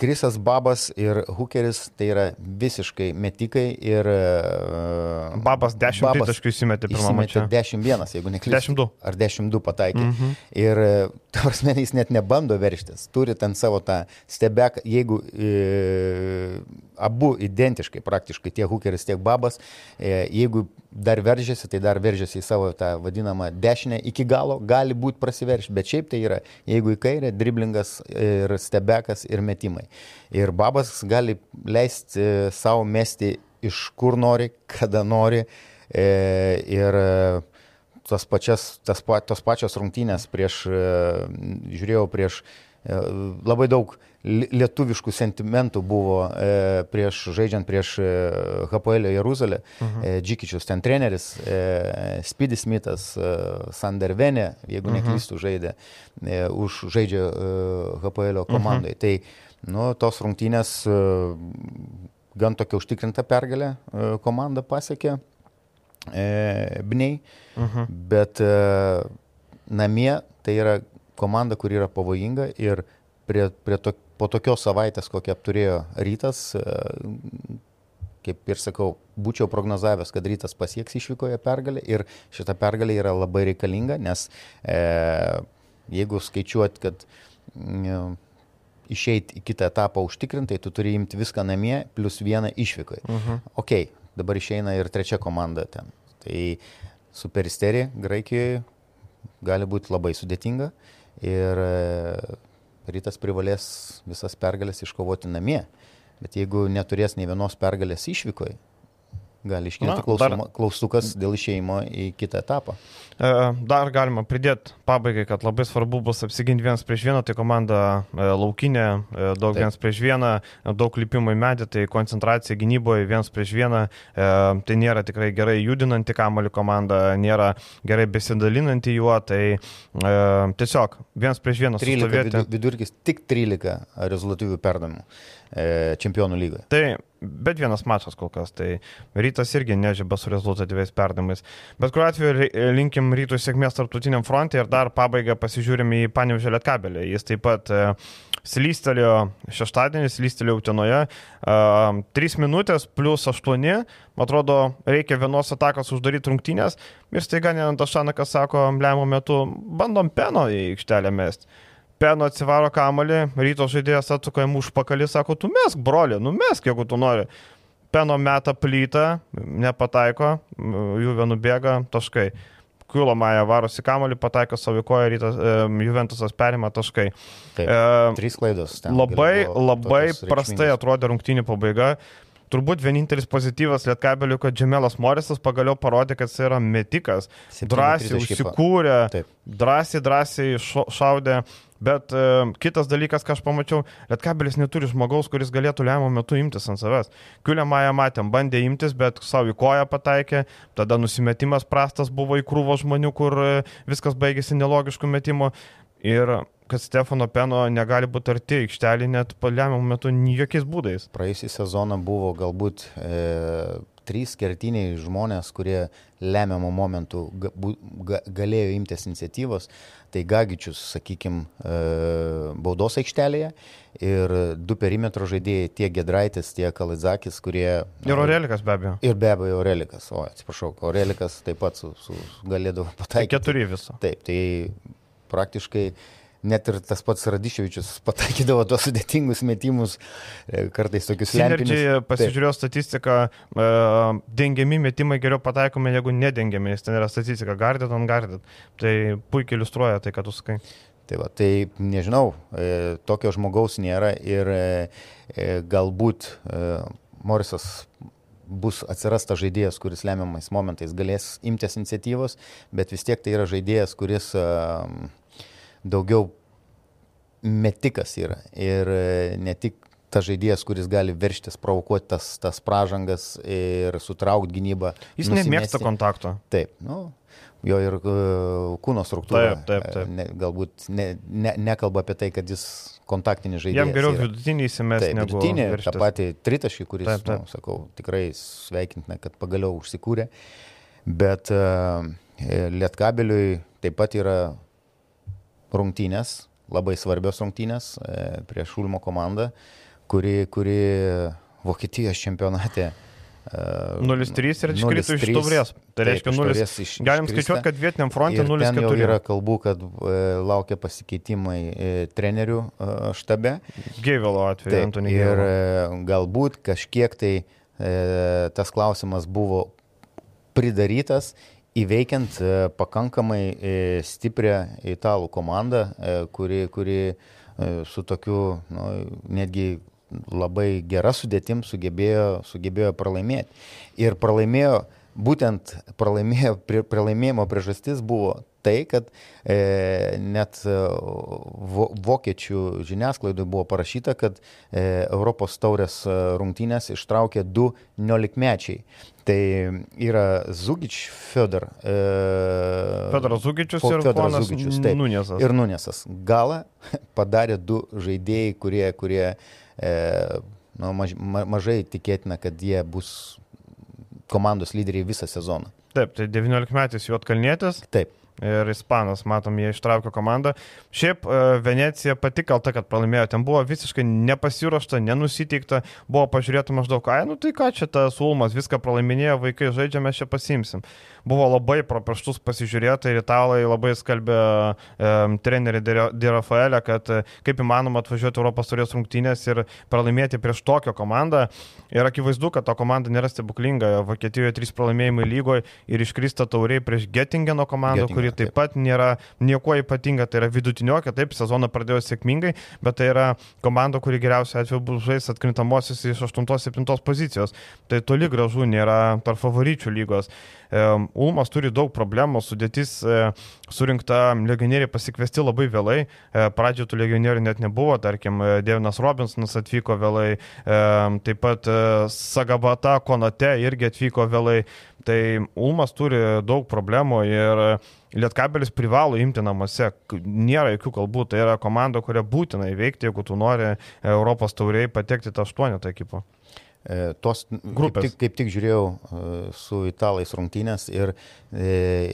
Krisas Babas ir Hookeris tai yra visiškai metikai ir... e, Babas 10 tritaškių įsimetė pirmą mačą. 11, jeigu neklystu. 10-2. Ar 10-2 pataikė. Mhm. Ir, e, ta prasme, jis net nebando verštis. Turi ten savo tą stebeką, jeigu e, abu identiškai praktiškai, tiek Hookeris, tiek Babas, e, jeigu dar veržiasi, tai dar veržiasi į savo tą vadinamą dešinę iki galo, gali būti prasiveršti, bet šiaip tai yra, jeigu į kairę, driblingas ir stebekas ir metimai. Ir Babas gali leisti e, savo mesti iš kur nori, kada nori. E, ir e, tas pačias, tas, tos pačios rungtynės prieš, žiūrėjau prieš labai daug li- lietuviškų sentimentų buvo e, prieš, žaidžiant prieš e, HPL Jeruzalę. Mhm. E, Džikičius ten treneris, e, Spidis Smithas, e, Sandervenė, jeigu mhm. neklystu, žaidė, e, už žaidžia e, HPL komandai. Mhm. Tai nu, tos rungtynės e, gan tokia užtikrinta pergalė e, komanda pasiekė e, Bnei, Mhm. bet e, namie tai yra komanda, kuri yra pavojinga ir prie, prie to, po tokios savaitės, kokią turėjo rytas, e, kaip ir sakau, būčiau prognozavęs, kad rytas pasieks išvykoje pergalę ir šita pergalė yra labai reikalinga, nes e, jeigu skaičiuot, kad mm, išeiti į kitą etapą užtikrintai, tu turi imti viską namie, plus vieną išvykoje. Mhm. Ok, dabar išeina ir trečia komanda ten. Tai superisterija Graikijoje gali būti labai sudėtinga ir e, rytas privalės visas pergalės iškovoti namie. Bet jeigu neturės nei vienos pergalės išvykoje, gali iškilti dar- klausimo- klaustukas dėl išeimo į kitą etapą. E, Dar galima pridėti pabaigai, kad labai svarbu bus apsiginti vienas prieš vieną, tai komanda e, laukinė, e, daug Taip. vienas prieš vieną, daug lipimų į medį, tai koncentracija gynyboje vienas prieš vieną, tai nėra tikrai gerai judinanti kamalį komanda, nėra gerai besidalinanti juo, tai tiesiog vienas prieš vieną 13 sustovėti. vidu- vidurkis, tik 13 rezultatyvių perdavimų čempionų lygoje. Tai bet vienas mačas kol kas, tai rytas irgi nežyba su rezultatyviais perdavimais. Bet kuriuo atveju linkim rytų sėkmės tarptautiniam fronte ir dar pabaigą pasižiūrim į Panevžėlę kabelį. Jis taip pat e, slystelėjo šeštadienį, slystelėjo Utenoje. E, 3 minutės plus 8, man atrodo, reikia vienos atakos uždaryti rungtynės. Ir staiga Nenantašanakas sako, lemų metu, bandom peno į aikštelę mesti. Peno atsivaro kamalį, ryto žaidėjas atsuka jam užpakalį, sako, tu mesk, broli, numesk, jeigu tu nori. Peno meta plytą, nepataiko, jų vienu bėga, taškai. Kiulo Maja varosi kamalį, pataiko savo koją, rytas, e, Juventusas perima taškai. Taip, E, Trys klaidos. labai, labai prastai atrodė rungtynių pabaiga. Turbūt vienintelis pozityvas Lietkabeliu, kad Džemelas Morisas pagaliau parodė, kad jis yra metikas. Drąsiai užsikūrė, drąsiai, drąsiai šaudė. Bet e, kitas dalykas, ką aš pamačiau, Lietkabelis neturi žmogaus, kuris galėtų lemiamą metu imtis ant savęs. Kiulė Maja matėm, bandė imtis, bet savo į koją pataikė, tada nusimetimas prastas buvo į krūvo žmonių, kur e, viskas baigėsi nelogiškų metimų. Ir kad Stefano Peno negali būti arti aikštelį net lemiamų metų jokiais būdais. Praėjusį sezoną buvo galbūt e, trys kertiniai žmonės, kurie lemiamų momentų ga, ga, galėjo imtis iniciatyvos. Tai Gagičius, sakykime, baudos aikštelėje ir du perimetro žaidėjai, tiek Gedraitis, tiek Kalizakis, kurie... Ir Aurelikas be abejo. Ir be abejo Aurelikas, o atsiprašau, Aurelikas taip pat su, su, galėdavo Tai pataikyti. keturi viso. Taip, tai praktiškai net ir tas pats Radiševičius pataikydavo tos sudėtingus metimus, e, kartais tokius lempinius. Pasižiūrėjau statistiką, e, dengiami metimai geriau pataikomi, jeigu nedengiami, nes ten yra statistika, gardėt ant gardėt. Tai puikiai iliustruoja tai, ką tu sakai. Tai, va, tai nežinau, e, tokio žmogaus nėra ir e, e, galbūt e, Morisas bus atsirasta žaidėjas, kuris lemiamais momentais galės imtis iniciatyvos, bet vis tiek tai yra žaidėjas, kuris e, daugiau metikas yra. Ir e, ne tik tas žaidėjas, kuris gali verštis, provokuoti tas, tas pražangas ir sutraukti gynybą. Jis nemėgsta kontakto. Taip, nu, jo ir uh, kūno struktūra. Taip, taip, taip. Ne, galbūt ne, ne, nekalba apie tai, kad jis kontaktinis žaidėjas. Jam geriau vidutinį įsimesti. Taip, vidutinį, tą patį tritaškį, kuris, taip, taip. Nu, sakau, tikrai sveikintina, kad pagaliau užsikūrė. Bet uh, Lietkabeliui taip pat yra rungtynės, labai svarbios rungtynės uh, prieš Ulmo komandą, kuri, kuri Vokietijos čempionate uh, 0-3 ir iškrito iš taurės. Tai reiškia 0. Galim skaičiuoti, kad vietiniam fronte 0-4. Yra kalbų, kad e, laukia pasikeitimai e, trenerių e, štabe. Geivelo atveju, Antony. Ir e, galbūt kažkiek tai e, tas klausimas buvo pridarytas įveikiant e, pakankamai e, stiprią italų komandą, e, kuri, kuri su tokiu nu, netgi labai gera sudėtim sugebėjo, sugebėjo pralaimėti. Ir pralaimėjo, būtent pralaimėjo, pralaimėjimo priežastis buvo tai, kad e, net e, vo, vokiečių žiniasklaidui buvo parašyta, kad e, Europos taurės e, rungtynės ištraukė du niolikmečiai. Tai yra Zugič Fedor. E, Fedoras Zugičius ir Fedoras Zugičius. Taip, Nunesas. Ir Nunesas. Galą <laughs> padarė du žaidėjai, kurie, kurie e, nu, maž, ma, mažai tikėtina, kad jie bus komandos lyderiai visą sezoną. Taip, tai 19 metais Juotkalnėtis. Taip ir Ispanas, matom, jie ištraukė komandą. Šiaip e, Venecija pati kalta, kad pralaimėjo, ten buvo visiškai nepasiruošta, nenusiteikta, buvo pažiūrėta maždaug, ai, nu tai ką čia tas Ulmas, viską pralaiminėjo, vaikai žaidžia, mes čia pasimsim buvo labai pro pirštus pasižiūrėta ir italai labai skalbė e, trenerį Di Rafaelę, kad e, kaip įmanoma atvažiuoti Europos turės rungtynės ir pralaimėti prieš tokią komandą. Ir akivaizdu, kad ta komanda nėra stebuklinga. Vokietijoje trys pralaimėjimai lygoje ir iškrista tauriai prieš Gettingeno komandą, Gettinger, kuri taip pat nėra nieko ypatinga. Tai yra vidutiniokė, taip, sezoną pradėjo sėkmingai, bet tai yra komanda, kuri geriausiu atveju bus žais atkrintamosios iš 8-7 pozicijos. Tai toli gražu nėra tarp favoričių lygos. Ulmas turi daug problemų, sudėtis e, surinkta, legionieriai pasikviesti labai vėlai, e, pradžioje tų legionierių net nebuvo, tarkim, e, Devinas Robinsonas atvyko vėlai, taip pat Sagabata Konate irgi atvyko vėlai, tai Ulmas turi daug problemų ir Lietkabelis privalo imti namuose, nėra jokių kalbų, tai yra komanda, kurią būtina įveikti, jeigu tu nori Europos tauriai patekti tą aštuonetą ekipą. E, tos grupės. Kaip tik, kaip tik žiūrėjau e, su italais rungtynės ir e,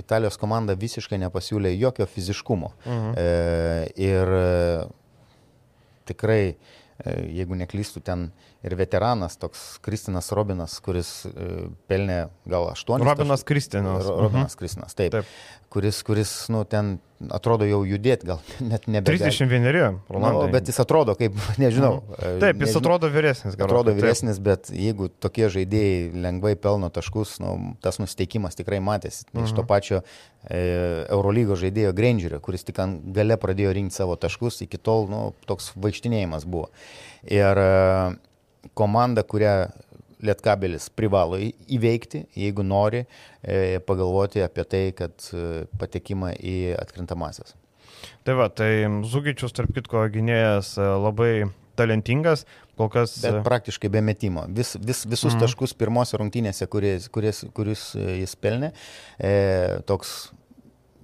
Italijos komanda visiškai nepasiūlė jokio fiziškumo. Mhm. E, ir e, tikrai, e, jeigu neklystų, ten ir veteranas toks Kristinas Robinas, kuris e, pelnė gal aštuonis. Robinas Kristinas. Robinas mhm. Kristinas, taip. taip. Kuris, kuris, nu, ten atrodo jau judėti, gal <laughs> net nebe. 31, Rolandai. Nu, bet jis atrodo kaip, <laughs> nežinau. Mhm. Taip, jis nežinau, atrodo vyresnis, gal. Atrodo vyresnis, taip. bet jeigu tokie žaidėjai lengvai pelno taškus, nu, tas nusiteikimas tikrai matėsi. Mhm. Iš to mhm. pačio e, Eurolygo žaidėjo Grangerio, kuris tik gale pradėjo rinkti savo taškus, iki tol nu, toks vaikštinėjimas buvo. Ir e, komanda, kurią Lietkabelis privalo įveikti, jeigu nori e, pagalvoti apie tai, kad e, patekimą į atkrintamasias. Tai va, tai Zugičius, tarp kitko, gynėjas e, labai talentingas, kol kas. Bet praktiškai be metimo. Vis, vis, visus mm. taškus pirmose rungtynėse, kuris, kuris, kuris jis pelnė, e, toks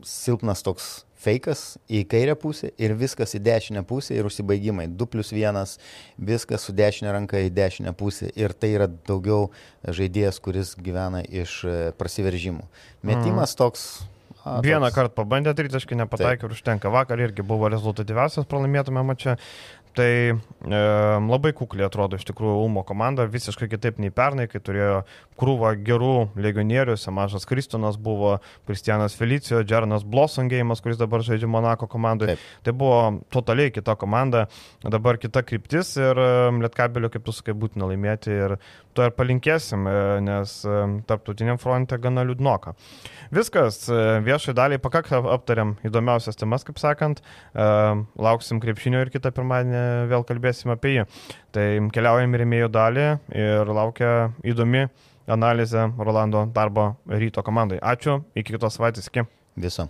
silpnas toks fejkas į kairę pusę ir viskas į dešinę pusę ir užsibaigimai. 2 plus 1, viskas su dešinė ranka į dešinę pusę ir tai yra daugiau žaidėjas, kuris gyvena iš e, prasiveržimų. Metimas mm. toks A, Vieną kartą pabandė tritaškį, nepataikė ir užtenka. Vakar irgi buvo rezultatyviausias pralaimėtume mače. Tai e, labai kukliai atrodo iš tikrųjų Ulmo komanda, visiškai kitaip nei pernai, kai turėjo krūvą gerų legionierių, Semažas Kristonas buvo, Kristianas Felicijo, Džernas Blossongėjimas, kuris dabar žaidžia Monako komandoje. Taip. Tai buvo totaliai kita komanda, dabar kita kryptis ir e, Lietkabelio, kaip tu sakai, būtina laimėti ir to ir palinkėsim, e, nes e, tarptautiniam fronte gana liūdnoka. Viskas, viešai daliai pakak aptariam įdomiausias temas, kaip sakant, lauksim krepšinio ir kitą pirmadienį vėl kalbėsim apie jį. Tai keliaujam į remėjų dalį ir laukia įdomi analizę Rolando darbo ryto komandai. Ačiū, iki kitos savaitės, iki. Viso.